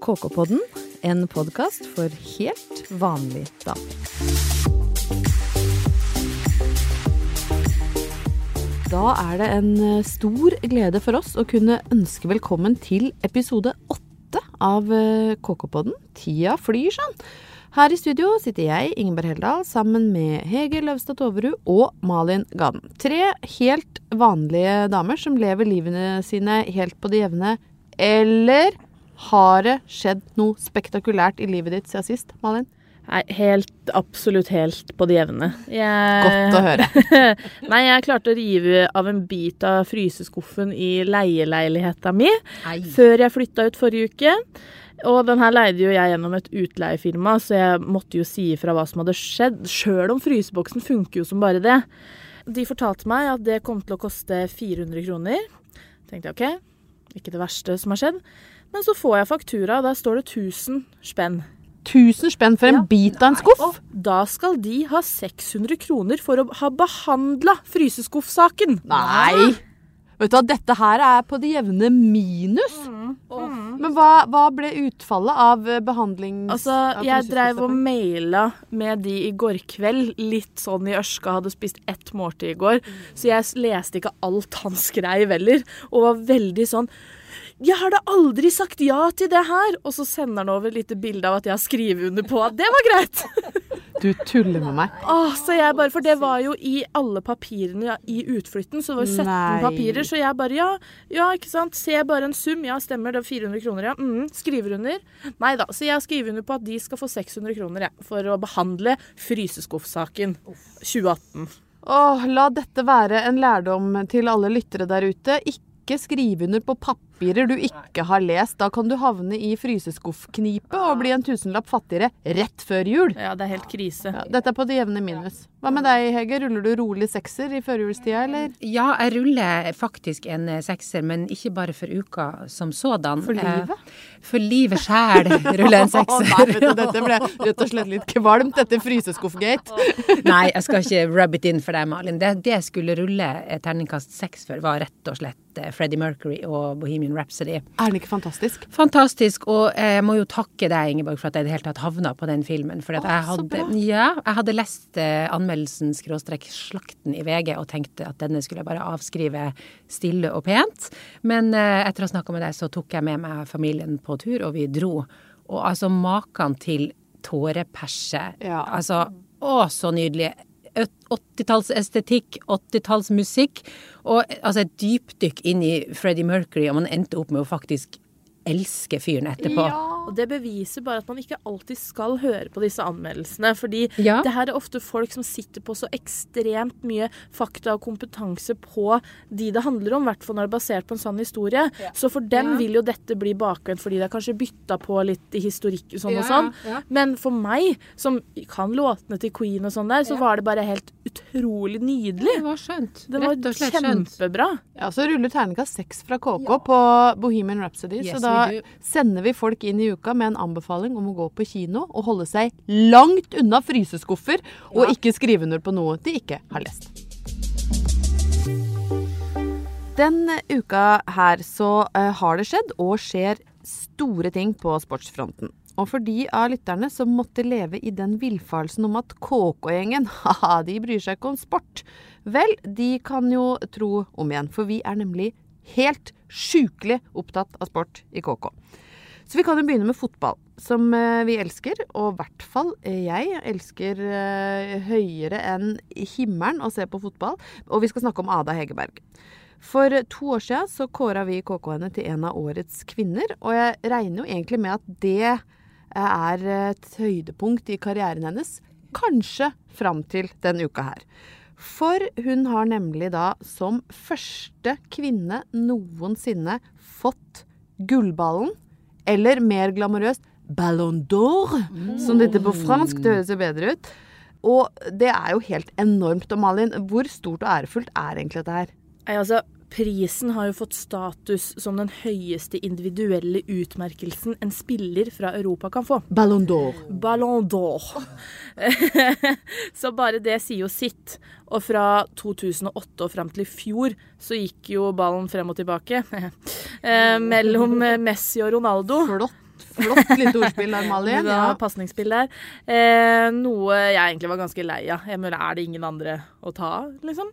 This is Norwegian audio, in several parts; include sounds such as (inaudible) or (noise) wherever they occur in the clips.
KK-podden, en podkast for helt vanlig damer. Da er det en eh, stor glede for oss å kunne ønske velkommen til episode åtte av eh, KK-podden. Tida flyr sånn. Her i studio sitter jeg, Ingeborg Heldal, sammen med Hege Løvstad Toverud og Malin Gaden. Tre helt vanlige damer som lever livene sine helt på det jevne. Eller har det skjedd noe spektakulært i livet ditt siden sist, Malin? Nei, helt, absolutt helt på det jevne. Jeg, Godt å høre. (laughs) Nei, jeg klarte å rive av en bit av fryseskuffen i leieleiligheta mi før jeg flytta ut forrige uke. Og den her leide jo jeg gjennom et utleiefirma, så jeg måtte jo si ifra hva som hadde skjedd. Sjøl om fryseboksen funker jo som bare det. De fortalte meg at det kom til å koste 400 kroner. Tenkte jeg OK, ikke det verste som har skjedd. Men så får jeg faktura, og der står det 1000 spenn. 1000 spenn for en Ja. bit av en skuff? Og da skal de ha 600 kroner for å ha behandla fryseskuffsaken. Nei! Vet du hva, dette her er på det jevne minus. Men hva, hva ble utfallet av eh, behandling Altså, jeg dreiv og maila med de i går kveld, litt sånn i ørska, hadde spist ett måltid i går, så jeg leste ikke alt han skreiv heller, og var veldig sånn jeg har da aldri sagt ja til det her! Og så sender han over et lite bilde av at jeg har skrevet under på at det var greit. Du tuller med meg. Åh, så jeg bare, For det var jo i alle papirene ja, i utflytten, så det var jo 17 Nei. papirer. Så jeg bare ja, ja, ikke sant. Ser bare en sum. Ja, stemmer, det er 400 kroner, ja. Mm, skriver under. Nei da. Så jeg skriver under på at de skal få 600 kroner, ja, for å behandle fryseskuffsaken 2018. Åh, la dette være en lærdom til alle lyttere der ute. Ikke skriv under på papirer du ikke har lest. Da kan du havne i fryseskuffknipe og bli en tusenlapp fattigere rett før jul. Ja, det er helt krise. Ja, dette er på det jevne minus. Hva med deg, Hege? Ruller du rolig sekser i førjulstida, eller? Ja, jeg ruller faktisk en eh, sekser, men ikke bare for uka som sådan. For livet? Eh, For livet sjæl ruller en (laughs) Å, nei, sekser. vet du, dette ble rett og slett litt kvalmt dette fryseskuffgate. (laughs) Nei, jeg skal ikke rub it in for deg, Malin. Det, det jeg skulle rulle terningkast seks for, var rett og slett eh, Freddie Mercury og Bohemian Rhapsody. Er den ikke fantastisk? Fantastisk, og jeg må jo takke deg, Ingeborg, for at jeg i det hele tatt havna på den filmen. For at jeg, hadde, ja, jeg hadde lest eh, anmeldelsen skråstrek slakten i VG og tenkte at denne skulle jeg bare avskrive stille og pent. Men eh, etter å ha snakka med deg, så tok jeg med meg familien på tur, og vi dro. Og altså maken til tåreperse. Ja. Altså, å, så nydelig. 80-tallsestetikk, 80-tallsmusikk, og altså et dypdykk inn i Freddie Mercury, og man endte opp med å faktisk elske fyren etterpå. Ja, Og det beviser bare at man ikke alltid skal høre på disse anmeldelsene. Fordi Ja. det her er ofte folk som sitter på så ekstremt mye fakta og kompetanse på de det handler om, i hvert fall når det er basert på en sann historie. Så for dem Ja. vil jo dette bli bakvendt, fordi det er kanskje bytta på litt i historikk og sånn Ja, og sånn. ja. Men for meg, som kan låtene til Queen og sånn der, så Ja. var det bare helt utrolig nydelig. Det var skjønt. Det var Rett og slett skjønt. kjempebra. Ja, så ruller terningkast seks fra KK på Bohemian Rhapsody. Yes, så da. Sender vi folk inn i uka med en anbefaling om å gå på kino og holde seg langt unna fryseskuffer, og ikke skrive under på noe de ikke har lest. Den uka her så eh, har det skjedd, og skjer store ting på sportsfronten. Og for de av lytterne som måtte leve i den villfarelsen om at KK-gjengen, (laughs) haha, de bryr seg ikke om sport, vel, de kan jo tro om igjen, for vi er nemlig helt sjukelig opptatt av sport i KK. Så vi kan jo begynne med fotball, som eh, vi elsker. Og i hvert fall eh, jeg elsker eh, høyere enn himmelen å se på fotball. Og vi skal snakke om Ada Hegerberg. For to år siden så kåra vi KK henne til en av årets kvinner, og jeg regner jo egentlig med at det er et høydepunkt i karrieren hennes. Kanskje fram til denne uka her. For hun har nemlig da som første kvinne noensinne fått gullballen, eller mer glamorøst Ballon d'Or, som det heter på fransk. Det høres jo bedre ut. Og det er jo helt enormt. Og Malin, hvor stort og ærefullt er egentlig dette her? Altså, Prisen har jo fått status som den høyeste individuelle utmerkelsen en spiller fra Europa kan få. Ballon d'Or. Ballon d'Or. (laughs) så bare det sier jo sitt. Og fra 2008 og fram til i fjor så gikk jo ballen frem og tilbake (laughs) eh, mellom Messi og Ronaldo. Flott. Flott lite ordspill der, Malin. (laughs) Ja. Ja. Pasningsspill der. Eh, noe jeg egentlig var ganske lei av. Jeg mener, er det ingen andre å ta av, liksom?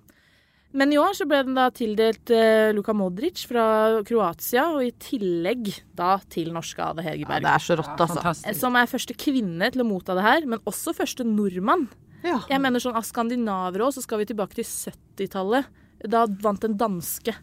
Men i år så ble den da tildelt eh, Luka Modric fra Kroatia, og i tillegg da til norske Ade ja, det er så rått, altså. Ja, som er første kvinne til å motta det her, men også første nordmann. Ja. Jeg mener sånn Av skandinavere òg, så skal vi tilbake til 70-tallet. Da vant en danske.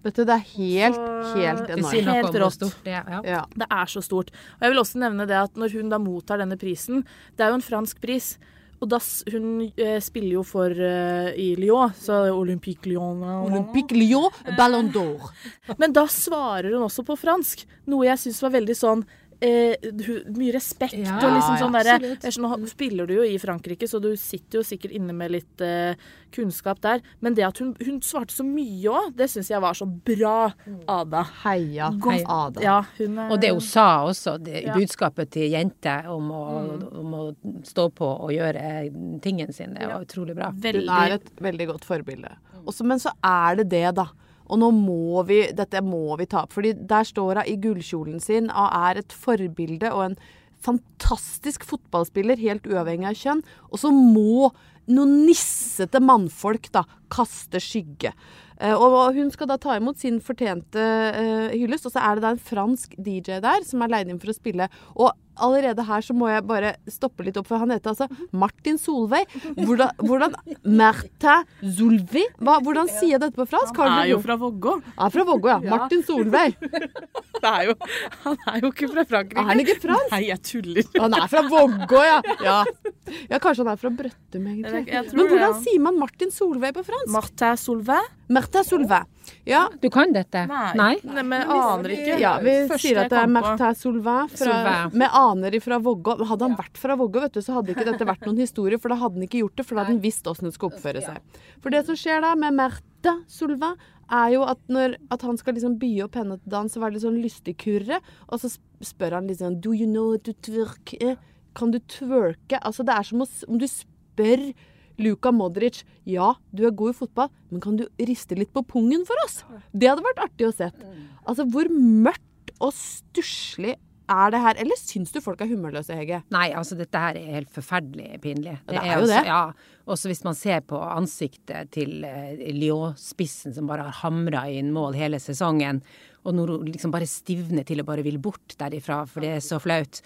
Vet du, det er helt, Så- helt sier enormt. Helt rått. det er. Ja. Ja. Det er så stort. Og jeg vil også nevne det at når hun da mottar denne prisen Det er jo en fransk pris. Og das, hun eh, spiller jo for eh, i Lyon, så Olympique Lyon Olympique Lyon, Ballon d'Or. Men da svarer hun også på fransk, noe jeg syns var veldig sånn eh, mye respekt Ja, og liksom ja, sånn derre er sånn, Nå spiller du jo i Frankrike, så du sitter jo sikkert inne med litt eh, kunnskap der. Men det at hun, hun svarte så mye òg, det syns jeg var så bra, Ada. Heia Heia. Ada. Ja, hun er Og det hun sa også, det, Ja. Mm. budskapet til jenter om å, om å stå på og gjøre tingene sine, det var utrolig bra. Hun er et veldig godt forbilde. Også, men så er det det, da. Og nå må vi, dette må vi ta opp. fordi der står hun i gullkjolen sin og er et forbilde og en fantastisk fotballspiller, helt uavhengig av kjønn. Og så må noen nissete mannfolk da kaste skygge. Eh, og hun skal da ta imot sin fortjente eh, hyllest. Og så er det da en fransk DJ der som er leid inn for å spille. Og allerede her så må jeg bare stoppe litt opp, for han heter altså Martin Solveig. Hvordan, hvordan Märtha Solveig? Hvordan sier jeg dette på fransk? Han er jo fra Vågå. Er fra Vågå, ja. (laughs) Ja. Martin Solveig. (laughs) Det er jo, han er jo ikke fra Frankrike. Er han ikke fransk? Nei, jeg tuller. Han er fra Vågå, ja. ja. Ja, kanskje han er fra Brøttum, egentlig. Men hvordan sier man Martin Solveig på fransk? Martha Solveig? Martin Solveig. Ja, Du kan dette? Nei. men jeg aner ikke. ja vi Første sier at det er. Martin fra, Solveig. med aner fra Vågå. Hadde han vært fra Vågå, vet du, så hadde ikke dette vært noen historie, for da hadde han ikke gjort det, for da hadde han visst åssen det skulle oppføre seg. For det som skjer da med Martin Solveig, er jo at når at han skal liksom by opp henne til dans, så er det litt sånn lystig kurre, og så spør han liksom Do you know to twerk? Eh, Kan du twerke? Altså, det er som om du spør Luka Modric ja, du er god i fotball, men kan du riste litt på pungen for oss? Det hadde vært artig å se. Altså, hvor mørkt og stusslig er det her? Eller syns du folk er humørløse, Hege? Nei, altså dette her er helt forferdelig pinlig. Det, det er jo også, det. Ja, også hvis man ser på ansiktet til uh, Lyon-spissen som bare har hamra inn mål hele sesongen, og nå liksom bare stivner til og bare vil bort derifra, for det er så flaut.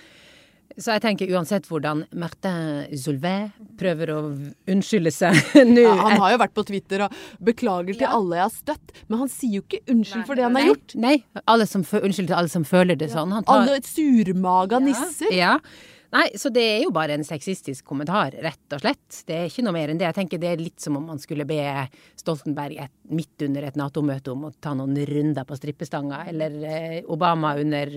Så jeg tenker uansett hvordan Martin Zulvet prøver å unnskylde seg (laughs) nå Ja, han har jo vært på Twitter og beklager til alle jeg har støtt, men han sier jo ikke unnskyld for det han har gjort. Nei, alle som, unnskyld til alle som føler det sånn. Han tar, Alle surmaga nisser. Ja. Nei, så det er jo bare en sexistisk kommentar, rett og slett. Det er ikke noe mer enn det. Jeg tenker det er litt som om man skulle be Stoltenberg et, midt under et Nato-møte om å ta noen runder på strippestanga, eller eh, Obama under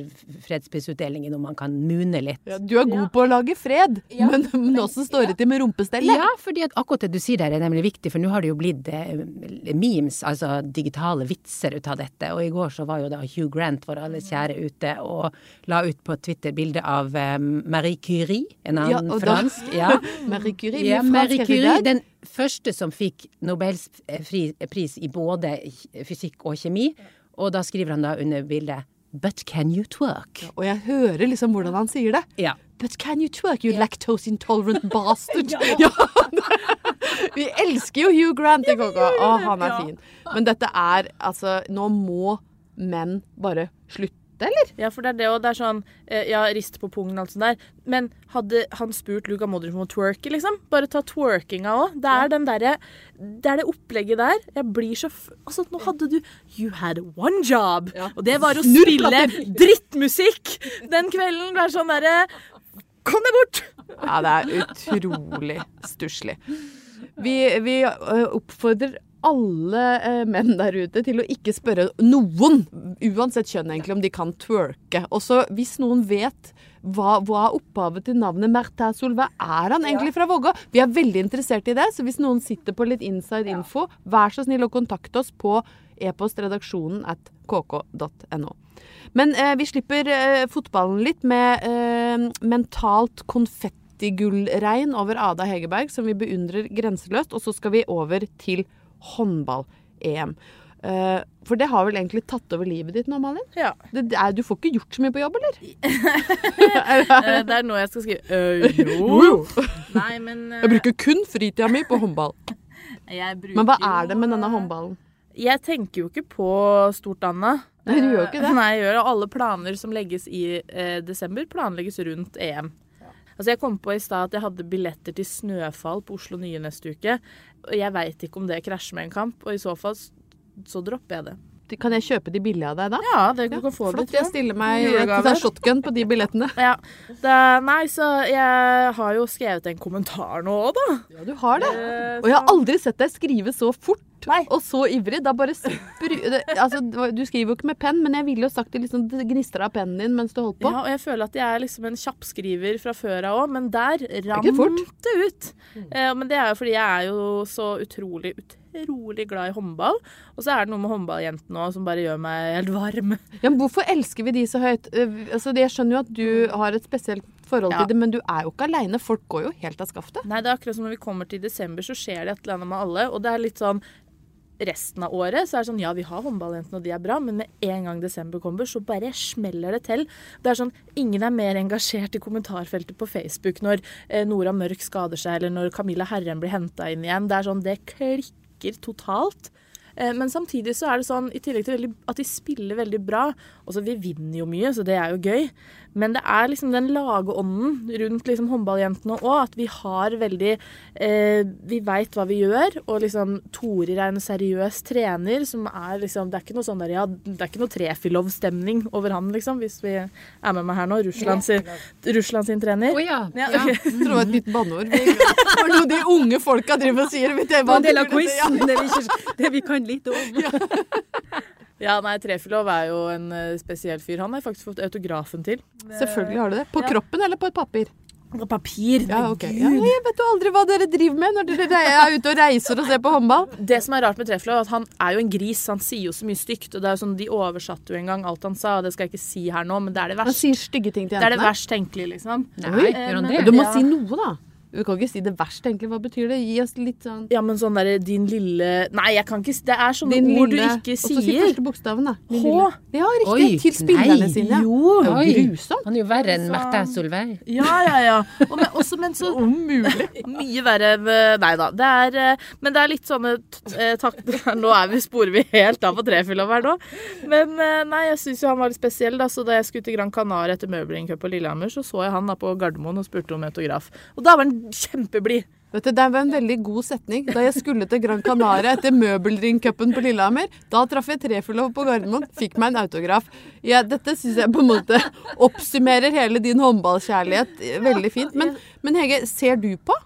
fredsprisutdelingen om man kan mune litt. Ja, du er god på å lage fred, men, men åssen står det til med rumpestellet? Ja, fordi at akkurat det du sier der er nemlig viktig, for nå har det jo blitt eh, memes, altså digitale vitser ut av dette. Og i går så var jo da Hugh Grant, vår alles kjære, ute og la ut på Twitter bilde av eh, Marie Curie, en Ja, annen og da- Ja. (laughs) Marie Curie, Ja, Marie Curie, den første som fikk Nobels pris i både fysikk og kjemi. Og da skriver han da under bildet But can you twerk? Og jeg hører liksom hvordan han sier det. Ja. But can you twerk, you lactose intolerant (laughs) bastard? ja. (laughs) Vi elsker jo Hugh Grant i KK. Å, han er fin. Men dette er altså Nå må menn bare slutte, eller? Ja, for det er det, og det er sånn eh, Ja, rist på pungen og alt sånt der. Men hadde han spurt Luka Modric om å twerke, liksom? Bare ta twerkinga òg. Det er den derre Det er det opplegget der. Jeg blir så f Altså, nå hadde du You had one job. Og det var å spille (laughs) drittmusikk den kvelden. Det er sånn derre Kom deg bort! Ja, det er utrolig stusslig. Vi, vi oppfordrer alle eh, menn der ute til å ikke spørre noen, uansett kjønn egentlig, om de kan twerke. Også hvis noen vet hva, hva er opphavet til navnet Martin Solveig? Er han egentlig fra Vågå? Vi er veldig interessert i det, så hvis noen sitter på litt inside info, vær så snill å kontakte oss på e-postredaksjonen at kk.no. Men eh, vi slipper eh, fotballen litt med eh, mentalt konfettigullregn over Ada Hegerberg, som vi beundrer grenseløst. Og så skal vi over til håndball-EM. Uh, for det har vel egentlig tatt over livet ditt nå, Malin? Ja. Det, det er, du får ikke gjort så mye på jobb, eller? (laughs) Eh, Det er nå jeg skal skrive (laughs) øh, jo. Nei, men uh, Jeg bruker kun fritida mi på håndball. (laughs) Men hva er det med denne håndballen? Jeg tenker jo ikke på stort, Anna. Nei, du gjør ikke det. Nei, jeg gjør. Alle planer som legges i eh, desember, planlegges rundt EM. Altså Jeg kom på i stad at jeg hadde billetter til Snøfall på Oslo Nye neste uke. Og jeg veit ikke om det krasjer med en kamp, og i så fall så dropper jeg det. Kan jeg kjøpe de billige av deg da? Ja, det du ja, få Flott. det. Jeg stiller meg et shotgun på de billettene. Ja. Det, nei, så jeg har jo skrevet en kommentar nå òg, da. Ja, du har det. Eh, Og jeg har aldri sett deg skrive så fort Nei. og så ivrig. Da bare spru... (laughs) altså, du skriver jo ikke med penn, men jeg ville jo sagt det liksom det gnistra av pennen din mens du holdt på. Ja, og jeg føler at jeg er liksom en kjappskriver fra før av òg, men der rant det ut. Eh, men det er jo fordi jeg er jo så utrolig, utrolig glad i håndball. Og så er det noe med håndballjentene òg som bare gjør meg helt varm. (laughs) Ja, men hvorfor elsker vi de så høyt? Eh, Altså, jeg skjønner jo at du har et spesielt forhold Ja. til det, men du er jo ikke aleine. Folk går jo helt av skaftet. Nei, det er akkurat som når vi kommer til desember, så skjer det et eller annet med alle. Og det er litt sånn Resten av året så er det sånn ja, vi har håndballjentene, og de er bra, men med en gang desember kommer, så bare smeller det til. Det er sånn, Ingen er mer engasjert i kommentarfeltet på Facebook når eh, Nora Mørk skader seg, eller når Camilla Herren blir henta inn igjen. Det er sånn, det klikker totalt. Eh, Men samtidig så er det sånn, i tillegg til veldig, at de spiller veldig bra Altså, vi vinner jo mye, så det er jo gøy. Men det er liksom den lageånden rundt liksom håndballjentene òg. At vi har veldig eh, Vi veit hva vi gjør. Og liksom Torer er en seriøs trener som er liksom Det er ikke noe sånn der Ja, det er ikke noe Trefilov-stemning over han, liksom, hvis vi er med meg her nå. Russland sin, Russland sin trener. Å ja. Ja, ja. ok. Jeg tror det var et nytt banneord. (laughs) Det er noe de unge folka driver og sier. Det var en del av? Ja. quizen, det vi kan lite om. Ja, (laughs) nei, Trefilov er jo en eh, spesiell fyr. Han har jeg faktisk fått autografen til. Selvfølgelig har du det. På Ja. kroppen eller på et papir? På papir. Ja, okay. ok. Ja, jeg vet jo aldri hva dere driver med når dere er ute og reiser og ser på håndball. Det som er rart med Treflo, er at han er jo en gris. Han sier jo så mye stygt. og det er jo sånn, De oversatte jo en gang alt han sa, og det skal jeg ikke si her nå, men det er det verst. Han sier stygge ting til jentene. Det er det verst tenkelige, liksom. Nei, Oi. Men- Du må Ja. si noe, da. Du kan ikke si det verst, egentlig. Hva betyr det? Gi oss litt sånn Ja, men sånn derre din lille Nei, jeg kan ikke si... Det er sånne Din ord lille du ikke Og så si sier. første bokstaven, da. Din H. lille. Ja, riktig. Oi, til spillerne nei. sine. Jo. Oi. grusomt. Han er jo verre enn Så- Martin Solveig. Ja, ja, ja. Og men, også, men så Om mulig. (laughs) Mye verre med- Nei da. Det er, eh, men det er litt sånne eh, (laughs) Nå er vi, sporer vi helt av på Trefilov her nå. Men eh, nei, jeg syns jo han var litt spesiell. Da. Så da jeg skulle til Gran Canaria etter Møbling på Lillehammer, så så jeg han da på Gardermoen og spurte om autograf. Og da var han kjempeblid. Vet du, Det var en veldig god setning. Da jeg skulle til Gran Canaria etter møbelringcupen på Lillehammer, da traff jeg Trefilov på Gardermoen, fikk meg en autograf. Ja, dette syns jeg på en måte oppsummerer hele din håndballkjærlighet eh, veldig fint. Men, men Hege, ser du på?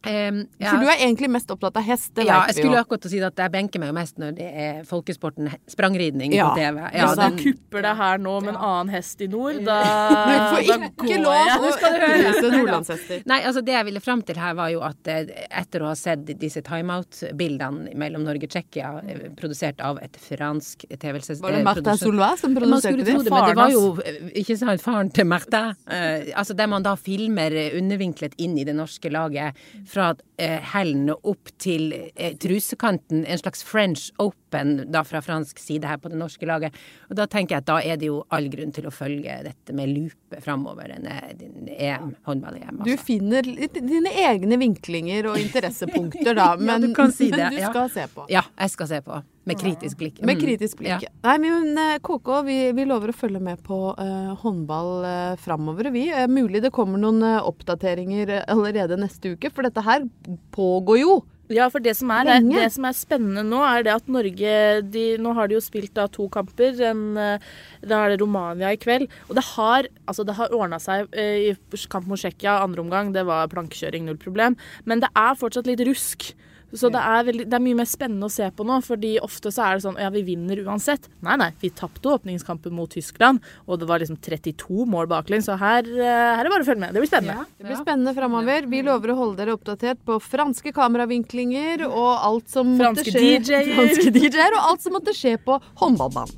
Um, ja. For du er egentlig mest opptatt av hest, det ja, jeg skulle jo. akkurat si at jeg benker meg jo mest når det er folkesporten sprangridning Ja. på TV. Ja, Hvis den, kupper deg her nå med en annen hest i nord, da, Du får da ikke lov å etterlyse nordlandshester. Nei, altså det jeg ville fram til her, var jo at eh, etter å ha sett disse timeout-bildene mellom Norge og Tsjekkia, eh, produsert av et fransk TV-selskap Var det Martin Solveig som Man produserte skulle det? tro det, men det var jo eh, ikke sant, faren til Martin. Uh, altså Der man da filmer eh, undervinklet inn i det norske laget fra eh, hælen opp til eh, trusekanten. En slags French Open da fra fransk side her på det norske laget. Og da tenker jeg at da er det jo all grunn til å følge dette med lupe framover. Denne din EM, håndball-EM. Du Altså. finner dine egne vinklinger og interessepunkter, da. (laughs) Ja, Men, du kan si det, men du ja. skal se på. Ja, jeg skal se på. Med kritisk blikk. Med Mm. kritisk blikk. Ja. Nei, men eh, KK, vi, vi lover å følge med på uh, håndball uh, framover, vi. Uh, mulig det kommer noen uh, oppdateringer eh, allerede neste uke, for dette her pågår jo. Ja, for det som er, er, det som er spennende nå, er det at Norge de, Nå har de jo spilt da to kamper. En, eh, da er det Romania i kveld. Og det har, altså det har ordna seg eh, i kamp mot Tsjekkia, andre omgang. Det var plankekjøring, null problem. Men det er fortsatt litt rusk. Så det er, veldig, det er mye mer spennende å se på nå, fordi ofte så er det sånn ja, vi vinner uansett. Nei, nei, vi tapte åpningskampen mot Tyskland, og det var liksom 32 mål baklengs, så her, eh, her er det bare å følge med. Det blir spennende. Det blir spennende framover. Vi lover å holde dere oppdatert på franske kameravinklinger og alt som måtte skje DJ-er. (laughs) Franske DJ-er og alt som måtte skje på håndballbanen.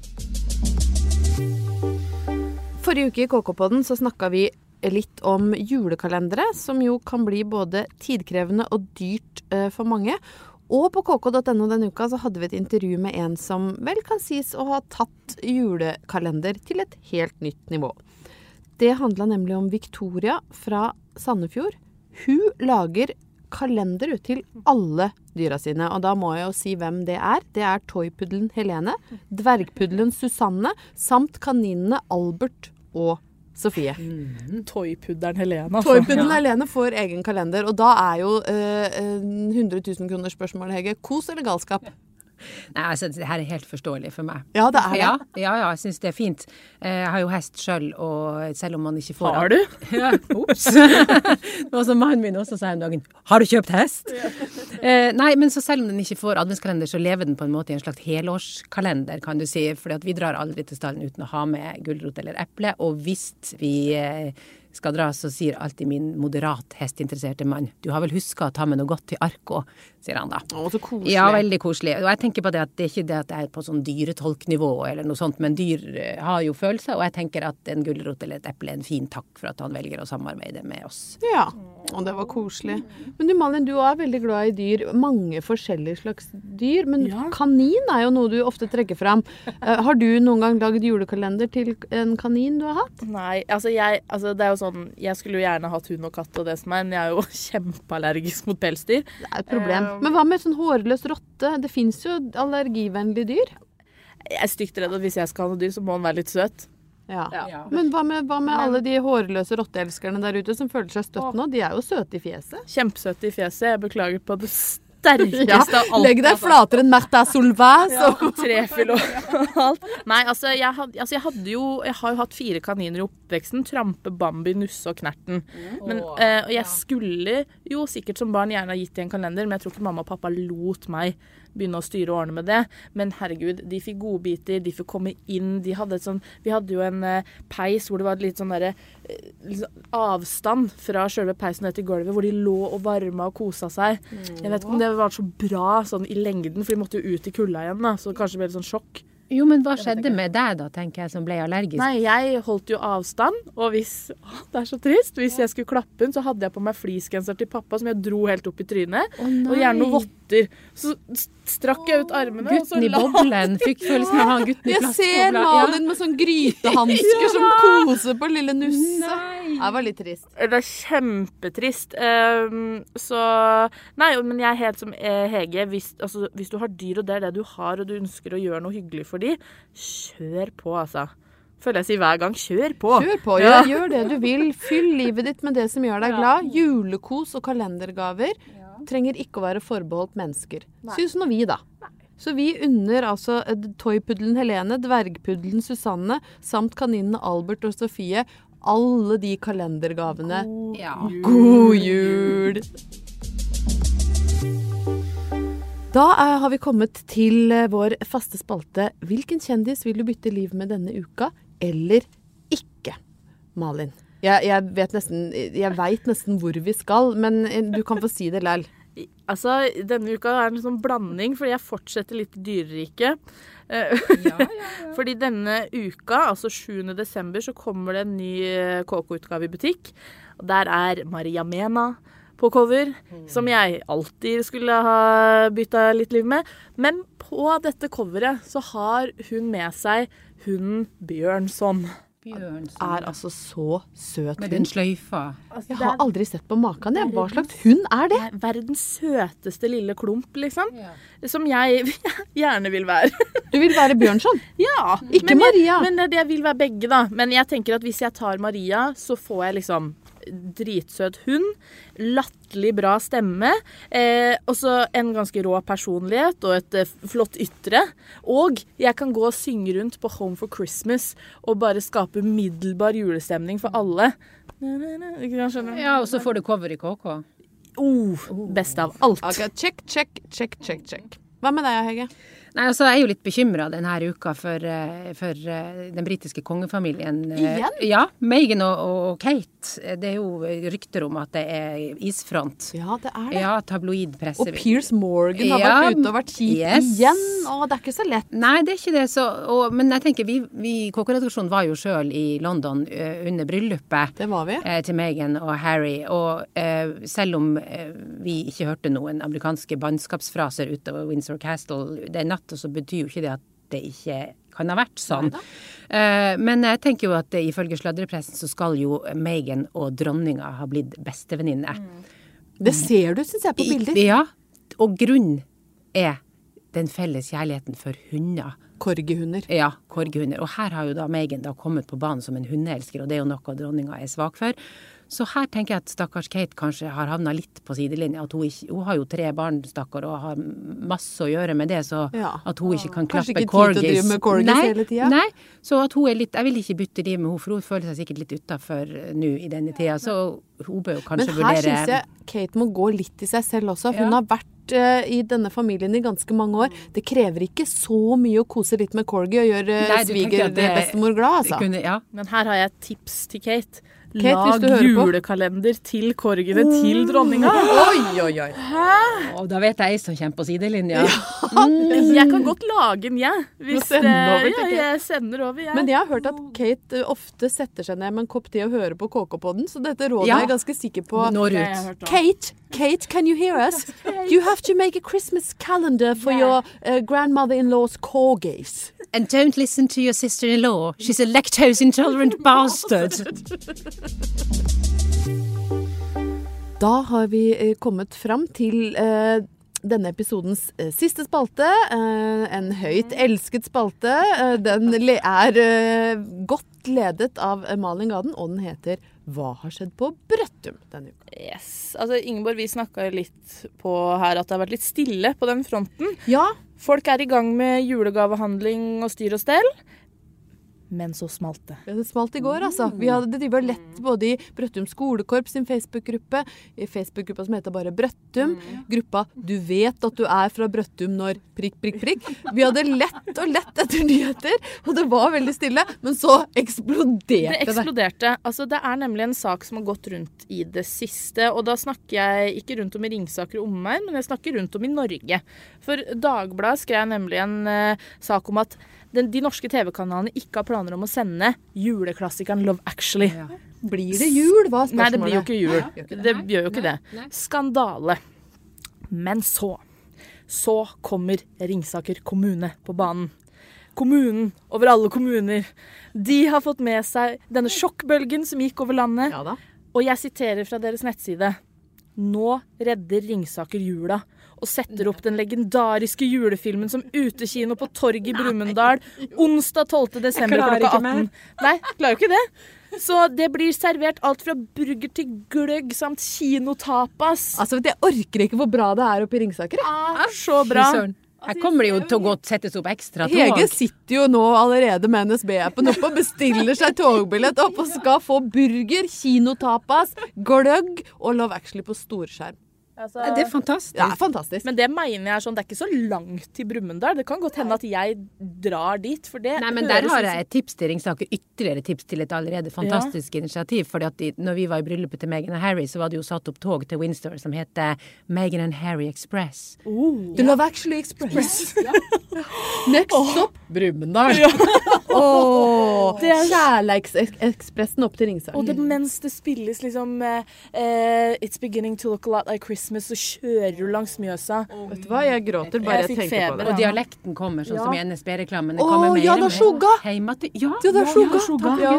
Forrige uke i KK-podden så snakka vi litt om julekalendere, som jo kan bli både tidkrevende og dyrt eh, for mange. Og på kk.no denne uka så hadde vi et intervju med en som vel kan sies å ha tatt julekalender til et helt nytt nivå. Det handla nemlig om Victoria fra Sandefjord. Hun lager kalender til alle dyra sine. Og da må jeg jo si hvem det er. Det er toypuddelen Helene, dvergpuddelen Susanne samt kaninene Albert og Sofie. Toypudderen Helene. Altså. Toypuddelen Helene får egen kalender, og da er jo eh, 100 000 kroner spørsmålet, Hege. Kos eller galskap? Nei, altså, det her er helt forståelig for meg. Ja, det er det. Ja, ja, ja jeg syns det er fint. Eh, Jeg har jo hest sjøl, og selv om man ikke får Har du? (laughs) Ja, Ops. (laughs) var så mannen min også sa en dagen 'Har du kjøpt hest?' Eh, nei, men så selv om den ikke får adventskalender, så lever den på en måte i en slags helårskalender, kan du si. For vi drar aldri til stallen uten å ha med gulrot eller eple. Og hvis vi eh, skal dra, så sier alltid min moderat hestinteresserte mann 'Du har vel huska å ta med noe godt til Arko', sier han da. Å, så koselig. Ja, veldig koselig. Og jeg tenker på det at det er ikke det at jeg er på sånn dyretolknivå eller noe sånt, men dyr eh, har jo følelser, og jeg tenker at en gulrot eller et eple er en fin takk for at han velger å samarbeide med oss. Ja, og det var koselig. Men du Malin, du er veldig glad i dyr. Mange forskjellige slags dyr. Men Ja. kanin er jo noe du ofte trekker fram. Eh, har du noen gang lagd julekalender til en kanin du har hatt? Nei, altså jeg altså det er jo sånn Jeg skulle jo gjerne hatt hund og katt og det som er, men jeg er jo (laughs) kjempeallergisk mot pelsdyr. Det er et problem. Men hva med sånn hårløs rotte? Det fins jo allergivennlige dyr. Jeg er stygt redd at hvis jeg skal ha noe dyr, så må den være litt søt. Ja. Ja. Men hva med, hva med alle de hårløse rotteelskerne der ute som føler seg støtt nå? De er jo søte i fjeset. Kjempesøte i fjeset. Jeg beklager på det sterkeste Ja, av alt. Legg deg flatere enn Märtha Solveig, så (laughs) Ja, trefyll og alt. Nei, altså jeg, had, altså jeg hadde jo Jeg har jo hatt fire kaniner i oppveksten. Trampe, Bambi, Nusse og Knerten. Men, eh, og jeg skulle jo sikkert som barn gjerne ha gitt dem en kalender, men jeg tror ikke mamma og pappa lot meg begynne å styre og ordne med det. Men herregud, de fikk godbiter, de fikk komme inn. De hadde et sånn Vi hadde jo en eh, peis hvor det var litt sånn derre eh, sånn avstand fra sjølve peisen ned til gulvet, hvor de lå og varma og kosa seg. Jeg vet ikke om det var så bra sånn i lengden, for de måtte jo ut i kulda igjen, da, så kanskje det ble litt sånn sjokk. Jo, men hva skjedde med deg da, tenker jeg, som ble allergisk? Nei, jeg holdt jo avstand, og hvis å, (laughs) Det er så trist. Hvis jeg skulle klappe den, så hadde jeg på meg fleecegenser til pappa som jeg dro helt opp i trynet. og gjerne noen votter. Så strakk jeg ut armene, og så Gutten i boblen. Fikk (laughs) følelsen av å ha en gutten i Jeg ser. Malin med sånn grytehansker som koser på lille Nusse. Det var litt trist. Det er kjempetrist. Um, så Nei, men jeg er helt som eh, Hege. Hvis, altså, hvis du har dyr, og det er det du har, og du ønsker å gjøre noe hyggelig for dem, kjør på, altså. Føler jeg sier hver gang. Kjør på. Kjør på, Ja. gjør, gjør det du vil. Fyll livet ditt med det som gjør deg glad. Julekos og kalendergaver trenger ikke å være forbeholdt mennesker. Syns nå vi, da. Så vi unner altså eh, toypuddelen Helene, dvergpuddelen Susanne samt kaninene Albert og Sofie alle de kalendergavene. Ja. God jul! Da eh, har vi kommet til eh, vår faste spalte Hvilken kjendis vil du bytte liv med denne uka, eller ikke? Malin. Jeg, jeg vet nesten Jeg veit nesten hvor vi skal, men eh, du kan få si det likevel. Altså, denne uka er en sånn blanding, fordi jeg fortsetter litt i dyreriket. ja. (laughs) fordi denne uka, altså 7. desember, så kommer det en ny eh, KK-utgave i butikk. Og der er Maria Mena på cover, som jeg alltid skulle ha bytta litt liv med. Men på dette coveret så har hun med seg hunden Bjørnson. Bjørnson. Er altså så søt Med den sløyfa. Altså, Jeg har aldri sett på maken. jeg. Hva slags hund er det? Er verdens søteste lille klump, liksom. Som jeg (laughs) gjerne vil være. Du vil være Bjørnson, Ja. ikke men Maria. Jeg, men det jeg vil være begge, da. Men jeg tenker at hvis jeg tar Maria, så får jeg liksom dritsøt hund, latterlig bra stemme, eh, og så en ganske rå personlighet og et eh, flott ytre. Og jeg kan gå og synge rundt på Home for Christmas og bare skape middelbar julestemning for alle. Ja, og så får du cover i KK. Oh, best av alt. Okay, Check, check, check, check, check. Hva med deg, Hege? Nei, altså, Jeg er jo litt bekymra denne uka for, eh, for eh, den britiske kongefamilien. Eh, Igjen? Ja. Meghan og, og Kate. Det er jo rykter om at det er isfront. Ja, det er det. Ja, tabloidpresse. Og Piers Morgan har Ja, vært ute og vært kjip yes. igjen. Og det er ikke så lett. Nei, det er ikke det. Så, og, men jeg tenker, vi, vi KK-redaksjonen var jo sjøl i London under bryllupet. Det var vi. til Meghan og Harry. Og selv om vi ikke hørte noen amerikanske bannskapsfraser utover Windsor Castle den natta, så betyr jo ikke det at det ikke kan ha vært sånn. Uh, men jeg tenker jo at uh, ifølge sladrepressen så skal jo Megan og dronninga ha blitt bestevenninner. Det ser du, syns jeg, på bilder. I- Ja. Og grunnen er den felles kjærligheten for hunder. Korgehunder. Ja, korgehunder. Og her har jo da Megan da kommet på banen som en hundeelsker, og det er jo noe dronninga er svak for. Så her tenker jeg at stakkars Kate kanskje har havna litt på sidelinja. At hun, ikke, hun har jo tre barn, stakkar, og har masse å gjøre med det, så Ja. at hun ikke kan Kanskje klappe ikke tid til å drive med corgis nei, hele tida? Nei, så at hun er litt Jeg vil ikke bytte liv med henne, for hun føler seg sikkert litt utafor nå i denne tida. Så hun bør jo kanskje vurdere Men her vurdere syns jeg Kate må gå litt i seg selv også. Hun Ja. har vært eh, i denne familien i ganske mange år. Det krever ikke så mye å kose litt med corgi og gjøre uh, svigerbestemor glad, altså. kunne, ja. Men her har jeg et tips til Kate. Kate, Lag julekalender på. til korgene til dronninga. Oi, oi, oi. Og da vet jeg ei som kommer på sidelinja. Jeg kan godt lage en, jeg. Hvis, sende eh, over ja, jeg sender over, jeg. Men jeg har hørt at Kate eh, ofte setter seg ned med en kopp te og hører på KK-podden, så dette rådet Ja. er jeg ganske sikker på. Når ut. Kate, Kate, can you hear us? (laughs) You have to make a Christmas calendar for Yeah. your uh, grandmother-in-law's corgis. And don't listen to your sister-in-law. She's a lactose intolerant (laughs) bastard. Da har vi eh, kommet fram til eh, denne episodens eh, siste spalte. eh, en høyt elsket spalte. Eh, den le er eh, godt ledet av Malin Gaden, og den heter Hva har skjedd på Brøttum denne uka? Yes. Altså, Ingeborg, vi snakka litt på her at det har vært litt stille på den fronten. Ja, Folk er i gang med julegavehandling og styr og stell. Men så smalt det. det smalt i går, altså. Vi hadde drivet og lett både i Brøttum skolekorps sin Facebook-gruppe, i Facebook-gruppa som heter bare Brøttum, gruppa 'Du vet at du er fra Brøttum når prikk, prikk, prikk'. Vi hadde lett og lett etter nyheter, og det var veldig stille. Men så eksploderte Det det. eksploderte. Altså, det er nemlig en sak som har gått rundt i det siste. Og da snakker jeg ikke rundt om i Ringsaker og omegn, men jeg snakker rundt om i Norge. For Dagbladet skrev nemlig en uh, sak om at den, de norske TV-kanalene ikke har planer om å sende juleklassikeren Love Actually. Blir det jul, Hva er spørsmålet. Nei, det blir jo ikke jul. Ja, det. Det gjør jo ikke det. Skandale. Men så Så kommer Ringsaker kommune på banen. Kommunen over alle kommuner. De har fått med seg denne sjokkbølgen som gikk over landet. Ja da. Og jeg siterer fra deres nettside. Nå redder Ringsaker jula og setter opp den legendariske julefilmen som utekino på torget i Brumunddal onsdag 12. desember klarer klokka ikke 18. Nei, klarer jo ikke det. Så det blir servert alt fra burger til gløgg samt kinotapas. Altså, Jeg orker ikke hvor bra det er oppe i Ringsaker. er så bra. Her kommer det jo til å gå settes opp ekstra tog. Hege sitter jo nå allerede med NSB-appen oppe og bestiller seg togbillett opp og skal få burger, kinotapas, gløgg og Love Actually på storskjerm. Altså, Det er fantastisk. Det er fantastisk. men det mener jeg er sånn, det er ikke så langt til Brumunddal. Det kan godt hende at jeg drar dit, for det Nei, men der har jeg et tips til Ringsaker. Ytterligere tips til et allerede fantastisk initiativ. fordi at de, når vi var i bryllupet til Meghan og Harry, så var det jo satt opp tog til Windsor som heter Meghan and Harry Express. The Love Actually Express. (laughs) Next stop Brumunddal. (laughs) Åh, Det er- Kjærleiksekspressen opp til Ringsaker. Og det, mens det spilles liksom eh, It's beginning to look a lot like Christmas, så kjører du langs Mjøsa. Vet du hva, jeg gråter bare Jeg jeg, tenker feber, på det. Og dialekten kommer, sånn som i NSB-reklamen. Det oh, ja, da sjoga! Heima til Ja, Ja, Sjogga. Sjogga. Ja.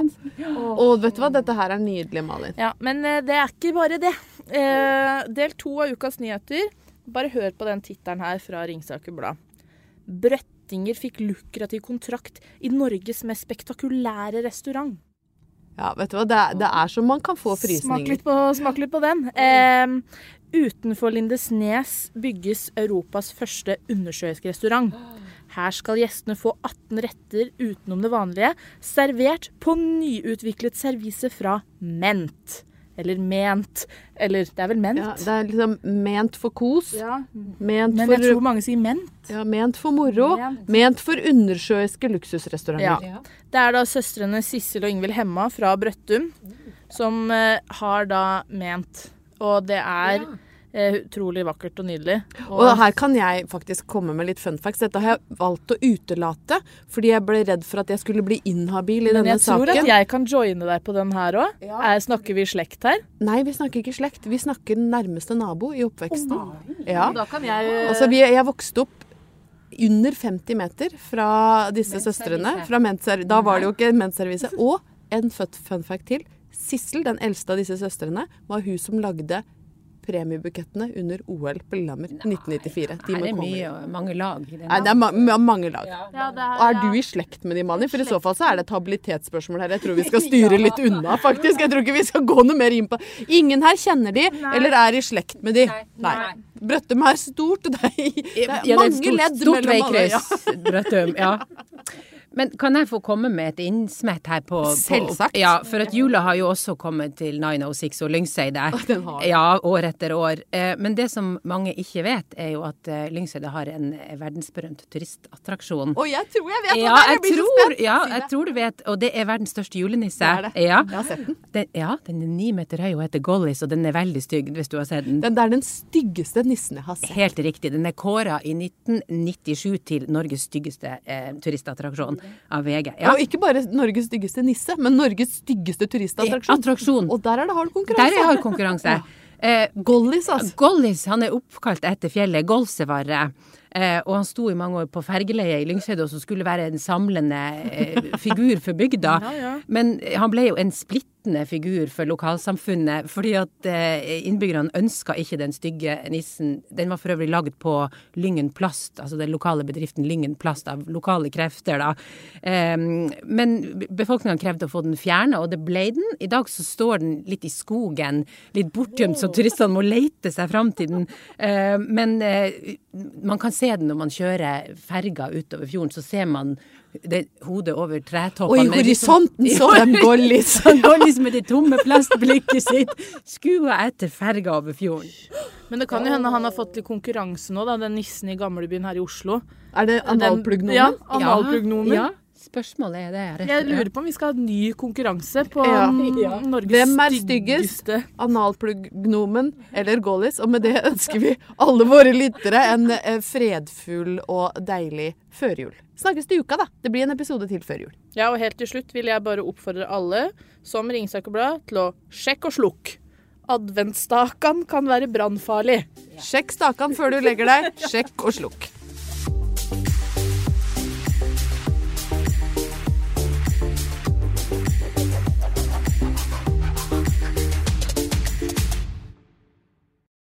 Og vet du hva, dette her er nydelig, Malin. Ja, men eh, det er ikke bare det. Eh, del to av ukas nyheter. Bare hør på den tittelen her fra Ringsaker Blad. Brøttinger fikk lukrativ kontrakt i Norges mest spektakulære restaurant. Ja, vet du hva, det er, det er som man kan få frysninger. Smak litt på, smak litt på den. Eh, utenfor Lindesnes bygges Europas første undersjøiske restaurant. Her skal gjestene få 18 retter utenom det vanlige, servert på nyutviklet servise fra Ment. Eller ment. Eller det er vel ment? Ja, det er liksom ment for kos. Ja. Ment Men for, jeg tror mange sier ment. ja, ment for moro. Ment. Ment for undersjøiske luksusrestauranter. Ja. Ja. Det er da søstrene Sissel og Ingvild Hemma fra Brøttum som eh, har da ment. Og det er eh, utrolig vakkert og nydelig. Og her kan jeg faktisk komme med litt fun facts. Dette har jeg valgt å utelate, fordi jeg ble redd for at jeg skulle bli inhabil i Men denne jeg tror saken. at jeg kan joine deg på den her òg. Snakker vi slekt her? Nei, vi snakker ikke slekt. Vi snakker nærmeste nabo i oppveksten. Ja. Da kan jeg Altså, vi, jeg vokste opp under 50 meter fra disse søstrene. Fra da var det jo ikke menservise. Og en fun fact til. Sissel, den eldste av disse søstrene, var hun som lagde premiebukettene under OL på Lillehammer 1994. De er det mye, mange lag i det? Nei, det er ma ma mange lag. Ja, det Og er du i slekt med de, Mani? For i så fall så er det et habilitetsspørsmål her. Jeg tror vi (laughs) skal styre litt unna, faktisk. Jeg tror ikke vi skal gå noe mer inn på Ingen her kjenner de, eller er i slekt med de. Nei. Brøttum er stort, og det er, det er Ja, mange er stort, ledd mellom alle. Ja. veikryss, Brøttum. Ja. (laughs) Men kan jeg få komme med et innsmett her på, på Selvsagt. Ja, for at jula har jo også kommet til 906 og Lyngseidet. Den har. Ja, år etter år. Eh, Men det som mange ikke vet, er jo at Lyngseide Lyngseidet har en eh, verdensberømt turistattraksjon. Å, jeg tror jeg vet Ja, hva det er! jeg blir så tror, spent. ja, jeg tror du vet. Og det er verdens største julenisse. Det er det. Ja. Jeg har sett den. Den, ja, den er ni meter høy og heter Gollis, og den er veldig stygg, hvis du har sett den. Den er den styggeste nissen jeg har sett. Helt riktig. Den er kåra i 1997 til Norges styggeste eh, turistattraksjon av VG. Ja. Og ikke bare Norges styggeste nisse, men Norges styggeste turistattraksjon. Attraksjon. Og der er det hard konkurranse. Der er er hard konkurranse. (laughs) Eh, Gollis, altså. Gollis han er oppkalt etter fjellet Golsevarre. Eh, og han sto i mange år på fergeleiet i Lyngseidet, som skulle være en samlende eh, figur for bygda. (laughs) Men han ble jo en splittende figur for lokalsamfunnet, fordi at eh, innbyggerne ønska ikke den stygge nissen. Den var for øvrig lagd på Lyngen Plast, altså den lokale bedriften Lyngen Plast, av lokale krefter, da. Eh, men befolkninga krevde å få den fjerna, og det ble den. I dag så står den litt i skogen, litt bortgjemt, så turistene må leite seg fram til den. Eh, men eh, man kan se den når man kjører ferga utover fjorden, så ser man det hodet over Og i liksom- horisonten så de går liksom (laughs) med det tomme plastblikket sitt, skua etter ferga over fjorden. Men det kan jo hende han har fått litt konkurranse nå, da, den nissen i gamlebyen her i Oslo. Er det analplugnomen? Ja, analplugnomen. Ja, spørsmålet er det. rett- Jeg lurer på om vi skal ha en ny konkurranse på Ja. mm, Norges Hvem er styggest? styggeste Analplugnomen eller Gollis? Og med det ønsker vi alle våre lyttere en eh, fredfull og deilig førjul. Snakkes til uka, da. Det blir en episode til før jul. Ja, og helt til slutt vil jeg bare oppfordre alle som Ringsaker Blad til å sjekke og slukke. Adventsstakan kan være brannfarlig. Sjekk stakan før du legger deg. Sjekk og slukk.